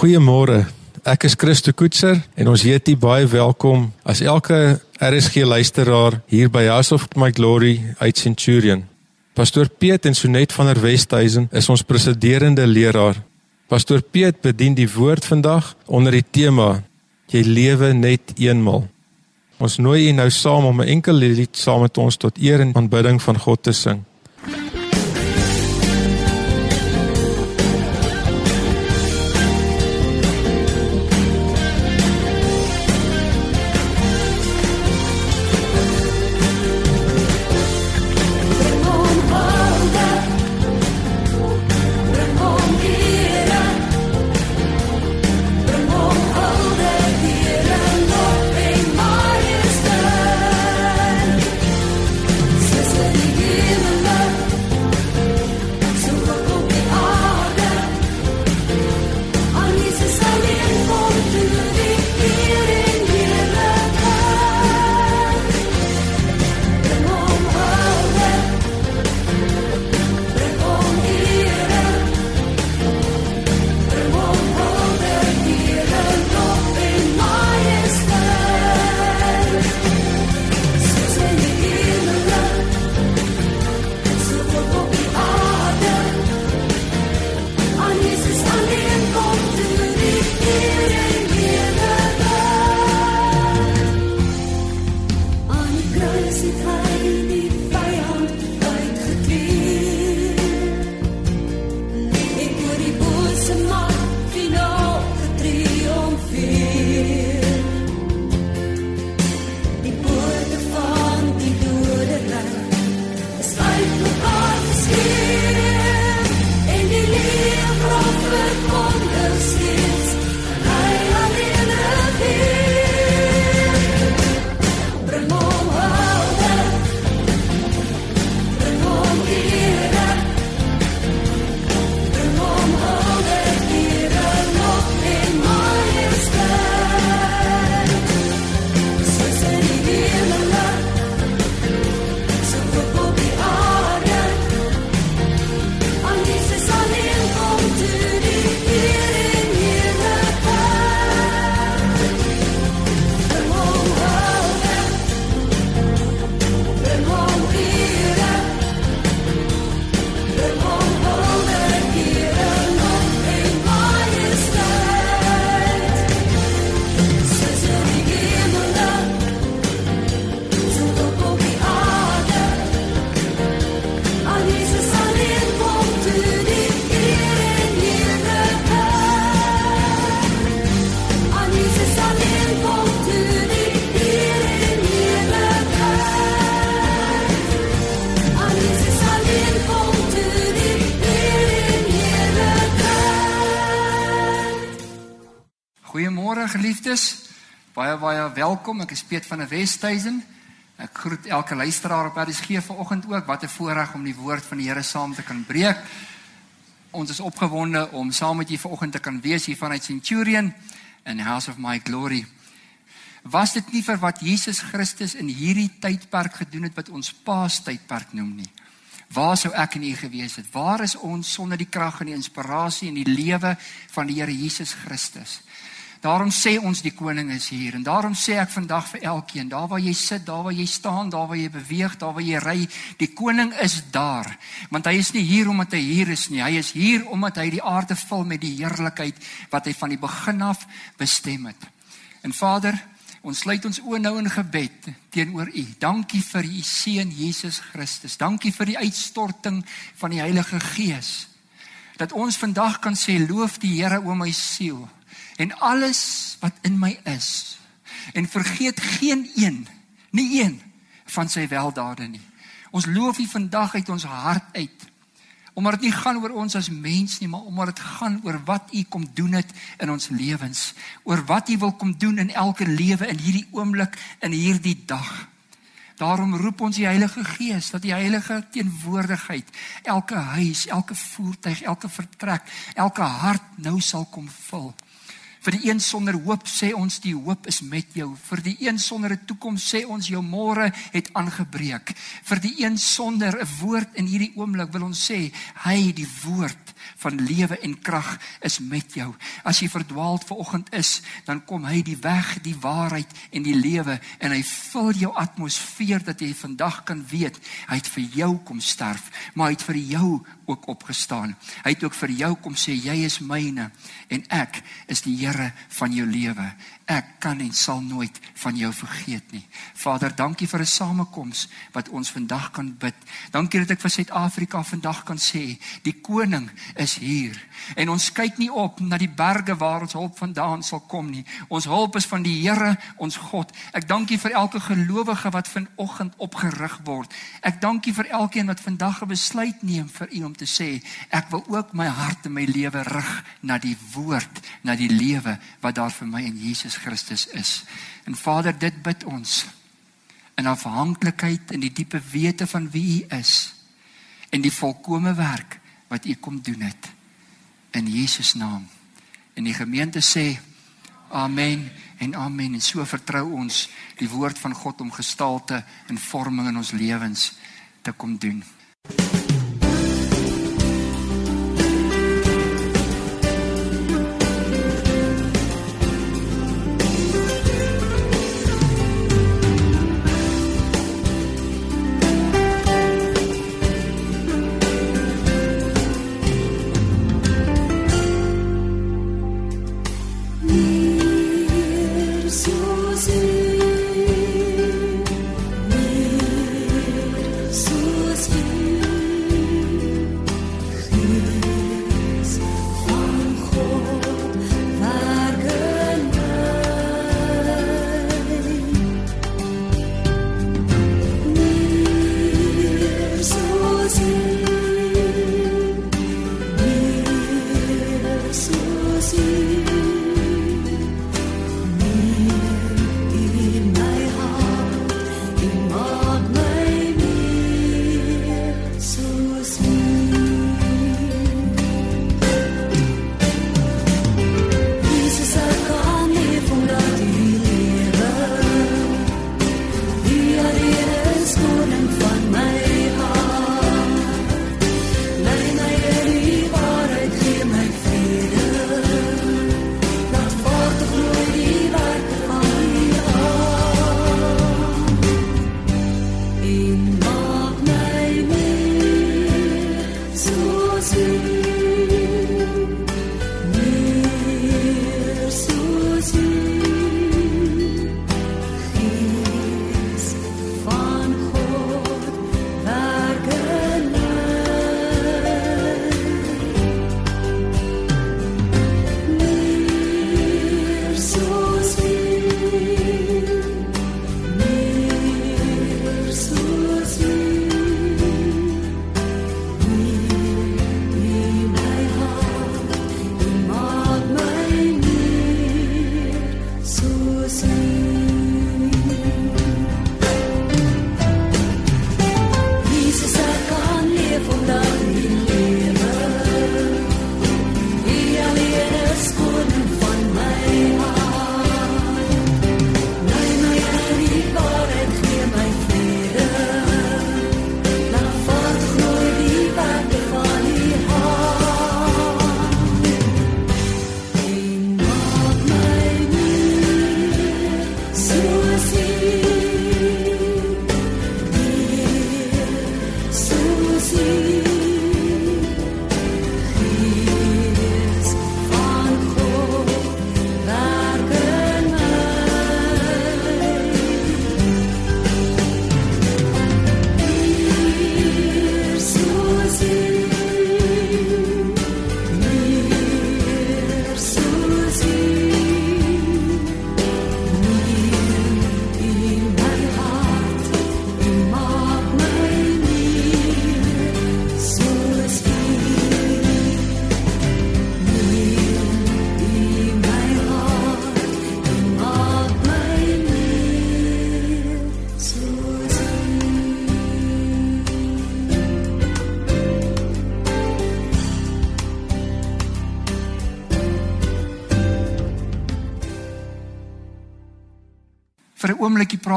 Goeiemôre. Ek is Christo Koetser en ons heet u baie welkom as elke RSG luisteraar hier by House of My Glory uit Centurion. Pastor Piet en Sonet van der Westhuizen is ons presiderende leraar. Pastor Piet bedien die woord vandag onder die tema Jy lewe net eenmal. Ons nooi u nou saam om 'n enkel lied saam met ons tot eer en aanbidding van God te sing. Welkom. Ek is Piet van der Westhuizen. Ek groet elke luisteraar op RSG vanoggend ook. Wat 'n voorreg om die woord van die Here saam te kan breek. Ons is opgewonde om saam met julle vanoggend te kan wees hier vanuit Centurion in House of My Glory. Was dit nie vir wat Jesus Christus in hierdie tydperk gedoen het wat ons Paastydperk noem nie? Waar sou ek en u gewees het? Waar is ons sonder die krag en die inspirasie en die lewe van die Here Jesus Christus? Daarom sê ons die koning is hier en daarom sê ek vandag vir elkeen, daar waar jy sit, daar waar jy staan, daar waar jy beweeg, daar waar jy ry, die koning is daar. Want hy is nie hier omdat hy hier is nie. Hy is hier omdat hy die aarde vul met die heerlikheid wat hy van die begin af bestem het. En Vader, ons sluit ons oë nou in gebed teenoor U. Dankie vir U seun Jesus Christus. Dankie vir die uitstorting van die Heilige Gees. Dat ons vandag kan sê loof die Here o my siel en alles wat in my is. En vergeet geen een nie een van sy weldade nie. Ons loof U vandag uit ons hart uit. Omdat dit nie gaan oor ons as mens nie maar omdat dit gaan oor wat U kom doen het in ons lewens oor wat U wil kom doen in elke lewe in hierdie oomblik in hierdie dag. Daarom roep ons die Heilige Gees dat die heilige teenwoordigheid elke huis, elke voertuig, elke vertrek, elke hart nou sal kom vul. Vir die een sonder hoop sê ons die hoop is met jou. Vir die een sonder 'n toekoms sê ons jou môre het aangebreek. Vir die een sonder 'n woord in hierdie oomblik wil ons sê hy die woord van lewe en krag is met jou. As jy verdwaald vanoggend is, dan kom hy die weg, die waarheid en die lewe en hy vul jou atmosfeer dat jy vandag kan weet hy het vir jou kom sterf, maar hy het vir jou ook opgestaan. Hy het ook vir jou kom sê jy is myne en ek is die Here van jou lewe. Ek kan en sal nooit van jou vergeet nie. Vader, dankie vir 'n samekoms wat ons vandag kan bid. Dankie dat ek vir Suid-Afrika vandag kan sê, die koning is hier. En ons kyk nie op na die berge waar ons hulp vandaan sal kom nie. Ons hulp is van die Here, ons God. Ek dankie vir elke gelowige wat vanoggend opgerig word. Ek dankie vir elkeen wat vandag 'n besluit neem vir U om te sê, ek wil ook my hart en my lewe rig na die woord, na die lewe wat daar vir my in Jesus Christus is. En Vader, dit bid ons in afhanklikheid in die diepe wete van wie U is en die volkomme werk wat U kom doen het in Jesus naam. En die gemeente sê amen en amen en so vertrou ons die woord van God om gestalte en vorming in ons lewens te kom doen.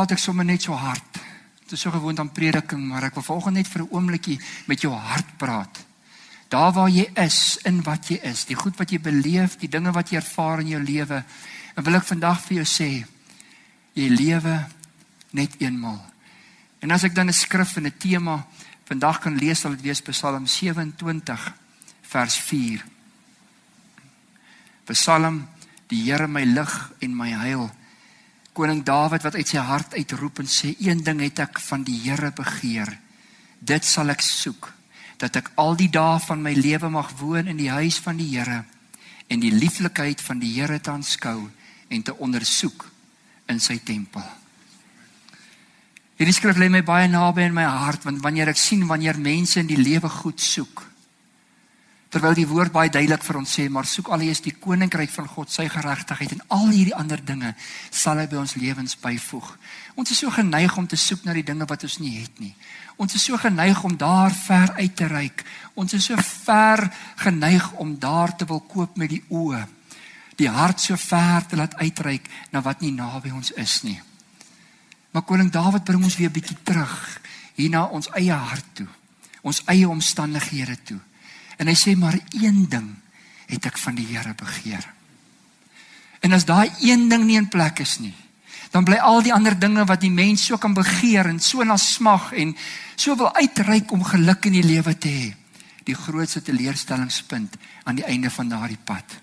Praat ek sommer net so hard. Dit is so gewoond aan prediking, maar ek wil vanoggend net vir 'n oombliekie met jou hart praat. Daar waar jy is, in wat jy is, die goed wat jy beleef, die dinge wat jy ervaar in jou lewe, en wil ek vandag vir jou sê, jy lewe net eenmal. En as ek dan 'n skrif en 'n tema vandag kan lees, sal dit wees Psalm 27 vers 4. Psalm die Here my lig en my heil. Koning Dawid wat uit sy hart uitroep en sê een ding het ek van die Here begeer. Dit sal ek soek dat ek al die dae van my lewe mag woon in die huis van die Here en die lieflikheid van die Here te aanskou en te ondersoek in sy tempel. Hierdie skrif lê my baie naby in my hart want wanneer ek sien wanneer mense in die lewe goed soek terwyl die woord baie duidelik vir ons sê maar soek alleers die koninkryk van God sy geregtigheid en al hierdie ander dinge sal hy by ons lewens byvoeg. Ons is so geneig om te soek na die dinge wat ons nie het nie. Ons is so geneig om daar ver uit te reik. Ons is so ver geneig om daar te wil koop met die oë. Die hart so ver te laat uitreik na wat nie naby ons is nie. Maar koning Dawid bring ons weer 'n bietjie terug hier na ons eie hart toe. Ons eie omstandighede toe. En hy sê maar een ding het ek van die Here begeer. En as daai een ding nie in plek is nie, dan bly al die ander dinge wat die mens so kan begeer en so na smag en so wil uitreik om geluk in die lewe te hê, die grootste teleurstellingspunt aan die einde van daardie pad.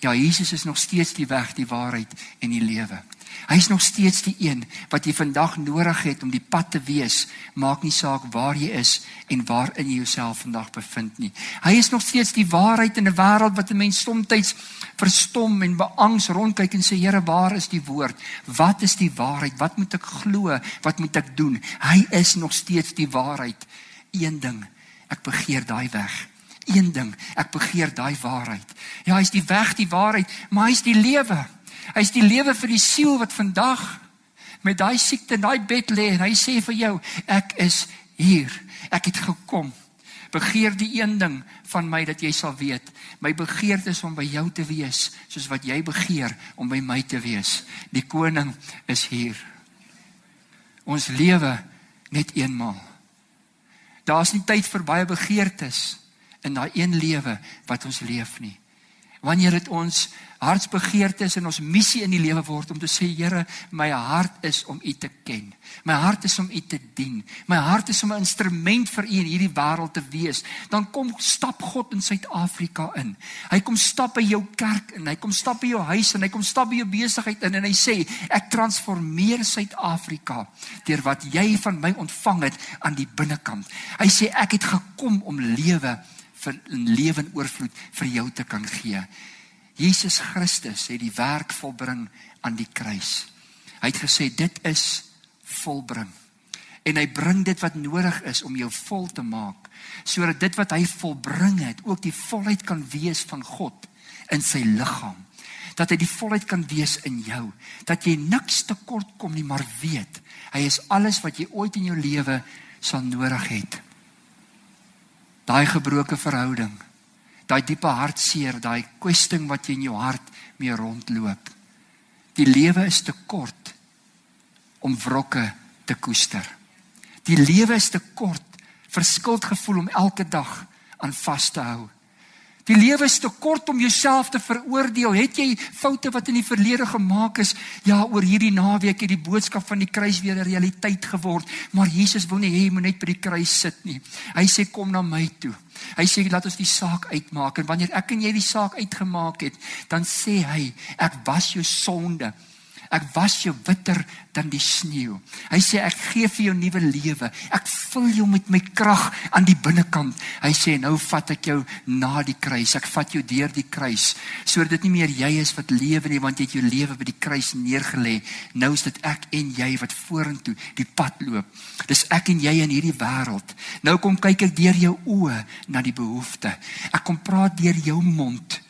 Ja, Jesus is nog steeds die weg, die waarheid en die lewe. Hy is nog steeds die een wat jy vandag nodig het om die pad te wees. Maak nie saak waar jy is en waar in jy jouself vandag bevind nie. Hy is nog steeds die waarheid in 'n wêreld wat 'n mens soms verstom en beangs rondkyk en sê Here, waar is die woord? Wat is die waarheid? Wat moet ek glo? Wat moet ek doen? Hy is nog steeds die waarheid. Een ding, ek begeer daai weg. Een ding, ek begeer daai waarheid. Ja, hy's die weg, die waarheid, maar hy's die lewe. Hy's die lewe vir die siel wat vandag met daai siekte in daai bed lê en hy sê vir jou, ek is hier. Ek het gekom. Begeer die een ding van my dat jy sal weet. My begeerte is om by jou te wees soos wat jy begeer om by my te wees. Die koning is hier. Ons lewe net eenmaal. Daar's nie tyd vir baie begeertes in daai een lewe wat ons leef nie. Wanneer dit ons hartsbegeertes en ons missie in die lewe word om te sê Here, my hart is om U te ken. My hart is om U te dien. My hart is om 'n instrument vir U in hierdie wêreld te wees. Dan kom stap God in Suid-Afrika in. Hy kom stap by jou kerk in. Hy kom stap by jou huis en hy kom stap by jou besigheid in en hy sê ek transformeer Suid-Afrika deur wat jy van my ontvang het aan die binnekant. Hy sê ek het gekom om lewe vir 'n lewe in oorvloed vir jou te kan gee. Jesus Christus het die werk volbring aan die kruis. Hy het gesê dit is volbring. En hy bring dit wat nodig is om jou vol te maak sodat dit wat hy volbring het ook die volheid kan wees van God in sy liggaam. Dat hy die volheid kan wees in jou, dat jy niks tekort kom nie, maar weet, hy is alles wat jy ooit in jou lewe sal nodig het. Daai gebroke verhouding, daai diepe hartseer, daai kwesting wat jy in jou hart mee rondloop. Die lewe is te kort om wrokke te koester. Die lewe is te kort vir skuldgevoel om elke dag aan vas te hou. Die lewe is te kort om jouself te veroordeel. Het jy foute wat in die verlede gemaak is? Ja, oor hierdie naweek het die boodskap van die kruis weer 'n realiteit geword, maar Jesus wil nie hê jy moet net by die kruis sit nie. Hy sê kom na my toe. Hy sê laat ons die saak uitmaak en wanneer ek en jy die saak uitgemaak het, dan sê hy, ek was jou sonde. Ek was jou witter dan die sneeu. Hy sê ek gee vir jou nuwe lewe. Ek vul jou met my krag aan die binnekant. Hy sê nou vat ek jou na die kruis. Ek vat jou deur die kruis sodat dit nie meer jy is wat lewe nie want jy het jou lewe by die kruis neergelê. Nou is dit ek en jy wat vorentoe die pad loop. Dis ek en jy in hierdie wêreld. Nou kom kyk ek deur jou oë na die behoefte. Ek kom praat deur jou mond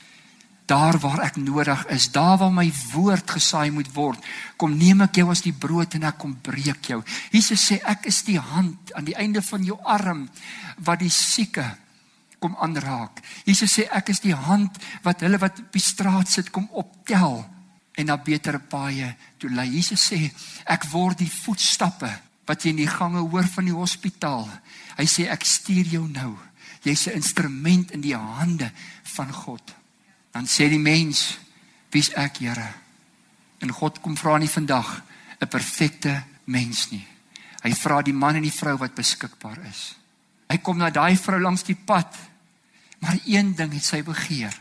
daar waar ek nodig is, daar waar my woord gesaai moet word, kom neem ek jou as die brood en ek kom breek jou. Jesus sê ek is die hand aan die einde van jou arm wat die sieke kom aanraak. Jesus sê ek is die hand wat hulle wat op die straat sit kom optel. en na betere paaie toe lei. Jesus sê, ek word die voetstappe wat jy in die gange hoor van die hospitaal. Hy sê ek stuur jou nou. Jy's 'n instrument in die hande van God. Dan sê die mens, wie's ek, Here? En God kom vra nie vandag 'n perfekte mens nie. Hy vra die man en die vrou wat beskikbaar is. Hy kom na daai vrou langs die pad. Maar een ding het sy begeer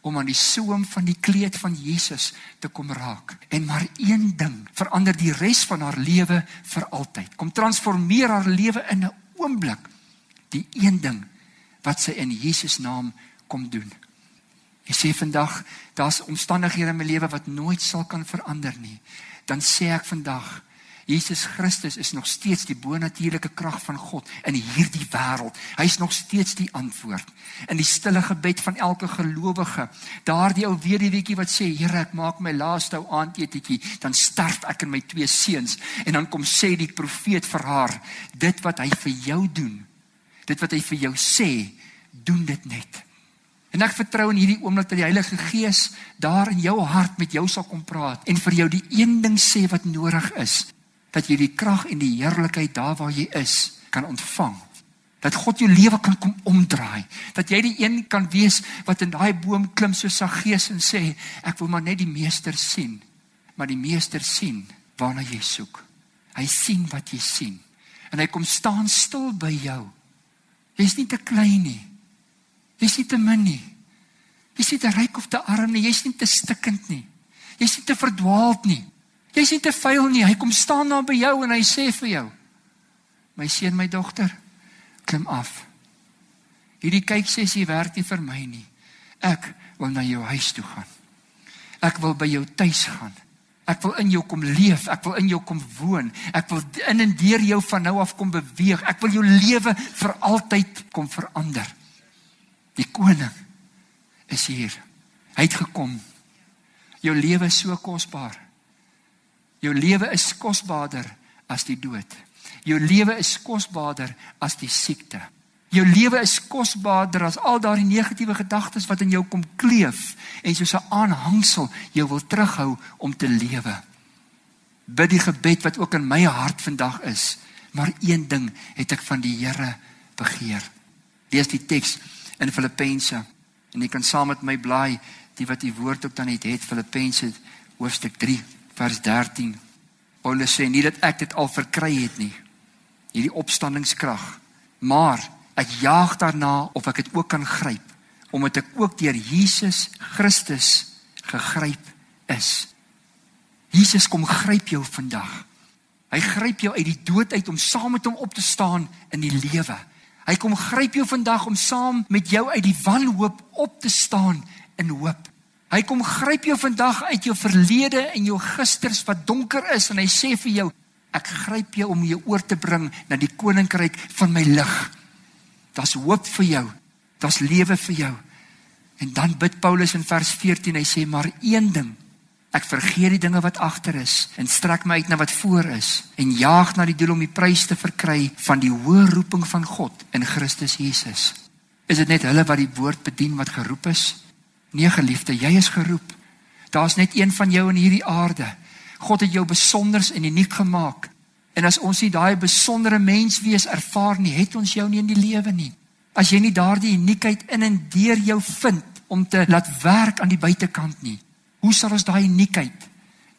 om aan die soem van die kleed van Jesus te kom raak. En maar een ding verander die res van haar lewe vir altyd. Kom transformeer haar lewe in 'n oomblik. Die een ding wat sy in Jesus naam kom doen. Jy sê vandag daar's omstandighede in my lewe wat nooit sal kan verander nie. Dan sê ek vandag Jesus Christus is nog steeds die bonatuurlike krag van God in hierdie wêreld. Hy's nog steeds die antwoord. In die stille gebed van elke gelowige, daardie ou weduweetjie wat sê, Here, ek maak my laaste ou aandetjie, dan sterf ek en my twee seuns en dan kom sê die profeet vir haar, dit wat hy vir jou doen, dit wat hy vir jou sê, doen dit net. En ek vertrou in hierdie oomblik dat die Heilige Gees daar in jou hart met jou sal kom praat en vir jou die een ding sê wat nodig is dat jy die krag en die heerlikheid daar waar jy is kan ontvang. Dat God jou lewe kan kom omdraai. Dat jy die een kan wees wat in daai boom klim so Saggeus en sê ek wil maar net die meester sien. Maar die meester sien waarna jy soek. Hy sien wat jy sien. En hy kom staan stil by jou. Jy's nie te klein nie. Jy's nie te min nie. Jy's nie te ryk of te arm nie. Jy's nie te stikkend nie. Jy's nie te verdwaald nie. Jy's nie te vuil nie. Hy kom staan daar by jou en hy sê vir jou: My seun, my dogter, klim af. Hierdie kyk sessie werk nie vir my nie. Ek wil na jou huis toe gaan. Ek wil by jou tuis gaan. Ek wil in jou kom leef, ek wil in jou kom woon. Ek wil in en deur jou van nou af kom beweeg. Ek wil jou lewe vir altyd kom verander. Die koning is hier. Hy het gekom. Jou lewe is so kosbaar. Jou lewe is kosbaarder as die dood. Jou lewe is kosbaarder as die siekte. Jou lewe is kosbaarder as al daardie negatiewe gedagtes wat in jou kom kleef en soos 'n aanhangsel jou wil terughou om te lewe. Bid die gebed wat ook in my hart vandag is, maar een ding het ek van die Here begeer. Lees die teks in Filippense en jy kan saam met my blaai die wat die woord ook dan het, het Filippense hoofstuk 3 vers 13. Paulus sê nie dat ek dit al verkry het nie. Hierdie opstandingskrag, maar ek jaag daarna of ek dit ook kan gryp omdat ek ook deur Jesus Christus gegryp is. Jesus kom gryp jou vandag. Hy gryp jou uit die dood uit om saam met hom op te staan in die lewe. Hy kom gryp jou vandag om saam met jou uit die wanhoop op te staan in hoop. Hy kom gryp jou vandag uit jou verlede en jou gisters wat donker is en hy sê vir jou ek gryp jou om jou oor te bring na die koninkryk van my lig. Daar's hoop vir jou. Daar's lewe vir jou. En dan bid Paulus in vers 14 hy sê maar een ding Ek vergeet die dinge wat agter is en strek my uit na wat voor is en jaag na die doel om die prys te verkry van die hoë roeping van God in Christus Jesus. Is dit net hulle wat die woord bedien wat geroep is? Nee geliefde, jy is geroep. Daar's net een van jou in hierdie aarde. God het jou besonders en uniek gemaak. En as ons nie daai besondere mens wees ervaar nie, het ons jou nie in die lewe nie. As jy nie daardie uniekheid in en deur jou vind om te laat werk aan die buitekant nie, hoe sal ons daai uniekheid,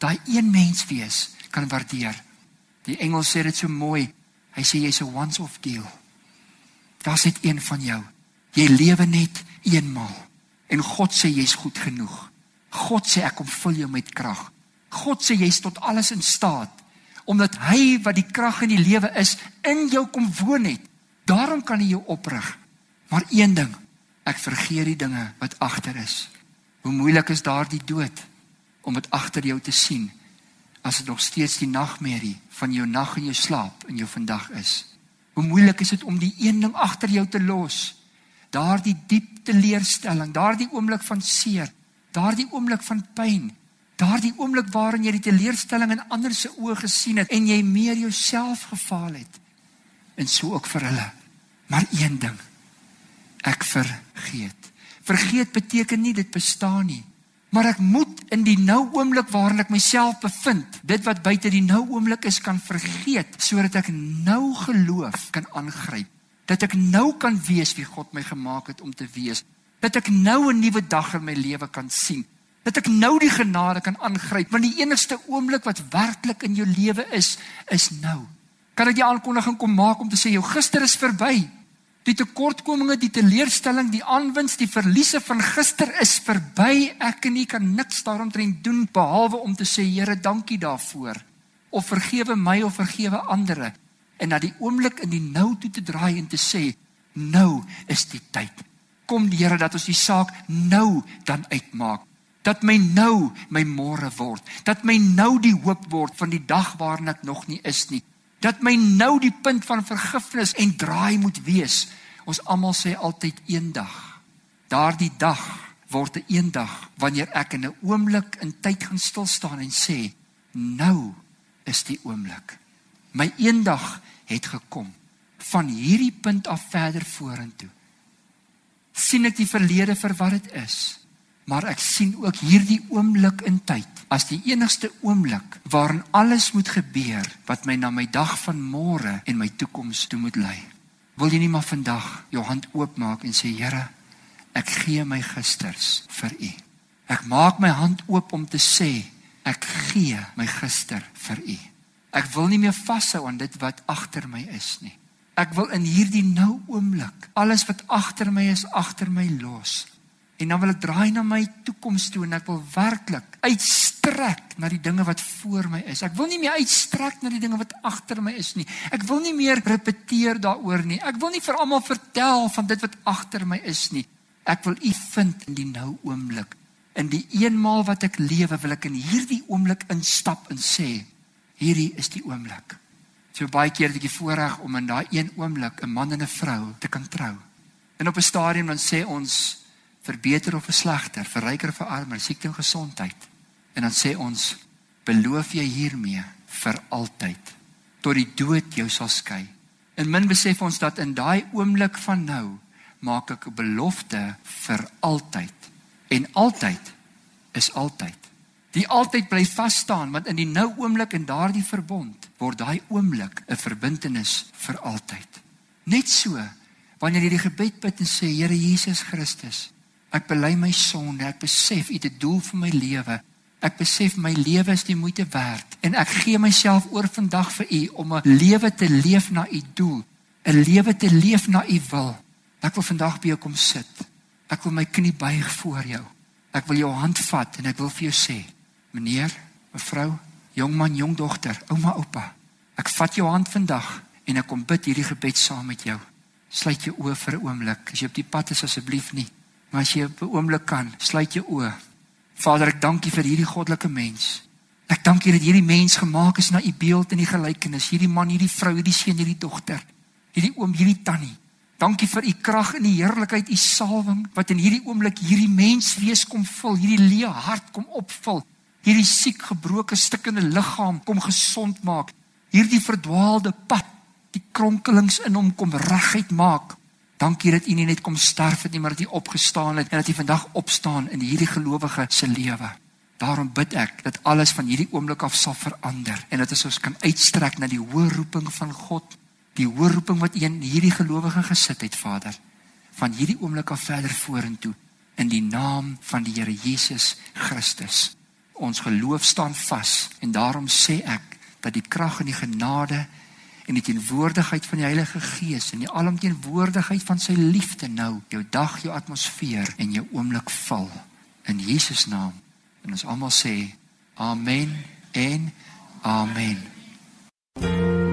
daai een mens wees kan waardeer? Die engel sê dit so mooi. Hy sê jy's 'n once off deal. Daar's net een van jou. Jy lewe net eenmaal. En God sê jy's goed genoeg. God sê ek kom vul jou met krag. God sê jy's tot alles in staat omdat hy wat die krag in die lewe is in jou kom woon het. Daarom kan hy jou oprig. Maar een ding, ek vergeet die dinge wat agter is. Hoe moeilik is daardie dood om dit agter jou te sien as dit nog steeds die nagmerrie van jou nag en jou slaap in jou vandag is. Hoe moeilik is dit om die een ding agter jou te los daardie diep teleurstelling, daardie oomblik van seer, daardie oomblik van pyn, daardie oomblik waarin jy die teleurstelling in ander se oë gesien het en jy meer jouself gefaal het. En so ook vir hulle. Maar een ding, ek vergeet. Vergeet beteken nie dit bestaan nie. Maar ek moet in die nou oomblik waarin ek myself bevind, dit wat buite die nou oomblik is kan vergeet sodat ek nou geloof kan aangryp. Dat ek nou kan wees wie God my gemaak het om te wees. Dat ek nou 'n nuwe dag in my lewe kan sien. Dat ek nou die genade kan aangryp want die enigste oomblik wat werklik in jou lewe is, is nou. Kan ek die aankondiging kom maak om te sê jou gister is verby die tekortkominge, die teleurstelling, die aanwins, die verliese van gister is verby. Ek en u kan niks daaromtrent doen behalwe om te sê Here, dankie daarvoor. Of vergewe my of vergewe ander en na die oomblik in die nou toe te draai en te sê, nou is die tyd. Kom die Here dat ons die saak nou dan uitmaak. Dat my nou my môre word. Dat my nou die hoop word van die dag waarin ek nog nie is nie dat my nou die punt van vergifnis en draai moet wees. Ons almal sê altyd eendag. Daardie dag word 'n eendag wanneer ek in 'n oomblik in tyd gaan stil staan en sê, nou is die oomblik. My eendag het gekom van hierdie punt af verder vorentoe. sien ek die verlede vir wat dit is, maar ek sien ook hierdie oomblik in tyd as die enigste oomblik waarin alles moet gebeur wat my na my dag van môre en my toekoms toe moet lei. Wil jy nie maar vandag jou hand oopmaak en sê Here, ek gee my gisters vir U. Ek maak my hand oop om te sê ek gee my gister vir U. Ek wil nie meer vashou aan dit wat agter my is nie. Ek wil in hierdie nou oomblik alles wat agter my is agter my los. En dan wil ek draai na my toekoms toe en ek wil werklik uitstrek na die dinge wat voor my is. Ek wil nie meer uitstrek na die dinge wat agter my is nie. Ek wil nie meer repeteer daaroor nie. Ek wil nie vir almal vertel van dit wat agter my is nie. Ek wil U vind in die nou oomblik. In die eenmaal wat ek lewe, wil ek in hierdie oomblik instap en sê, hierdie is die oomblik. So baie keer het ek die voorreg om in daai een oomblik 'n man en 'n vrou te kan trou. En op 'n stadium dan sê ons vir beter of vir slegter, vir ryker of vir armer, siekte en gesondheid. En dan sê ons, beloof jy hiermee vir altyd tot die dood jou sal skei. En min besef ons dat in daai oomblik van nou maak ek 'n belofte vir altyd. En altyd is altyd. Die altyd bly vas staan want in die nou oomblik en daardie verbond word daai oomblik 'n verbintenis vir altyd. Net so wanneer jy die gebed bid en sê Here Jesus Christus, Ek bely my sonde. Ek besef U het 'n doel vir my lewe. Ek besef my lewe is die moeite werd en ek gee myself oor vandag vir U om 'n lewe te leef na U doel, 'n lewe te leef na U wil. Ek wil vandag by jou kom sit. Ek wil my knie buig voor jou. Ek wil jou hand vat en ek wil vir jou sê, meneer, mevrou, jongman, jongdogter, ouma, oupa, ek vat jou hand vandag en ek kom bid hierdie gebed saam met jou. Sluit jou oë vir 'n oomblik. As jy op die pad is asseblief nie. Maar as jy op 'n oomblik kan, sluit jou oë. Vader, ek dank U vir hierdie goddelike mens. Ek dank U dat hierdie mens gemaak is na U beeld en U gelykenis. Hierdie man, hierdie vrou, hierdie seun, hierdie dogter, hierdie oom, hierdie tannie. Dankie vir U krag en U heerlikheid, U salwing wat in hierdie oomblik hierdie mens wees kom vul, hierdie leë hart kom opvul. Hierdie siek, gebroke, stikkende liggaam kom gesond maak. Hierdie verdwaalde pad, die kronkelings in hom kom reguit maak. Dankie dat U nie net kom sterf het nie, maar dat U opgestaan het en dat U vandag opstaan in hierdie gelowige se lewe. Daarom bid ek dat alles van hierdie oomblik af sal verander en dat ons kan uitstrek na die hoë roeping van God, die hoë roeping wat U in hierdie gelowige gesit het, Vader, van hierdie oomblik af verder vorentoe in die naam van die Here Jesus Christus. Ons geloof staan vas en daarom sê ek dat die krag en die genade en die teenwoordigheid van die Heilige Gees en die alomteenwoordigheid van sy liefde nou jou dag, jou atmosfeer en jou oomblik val in Jesus naam. En ons almal sê amen en amen. you.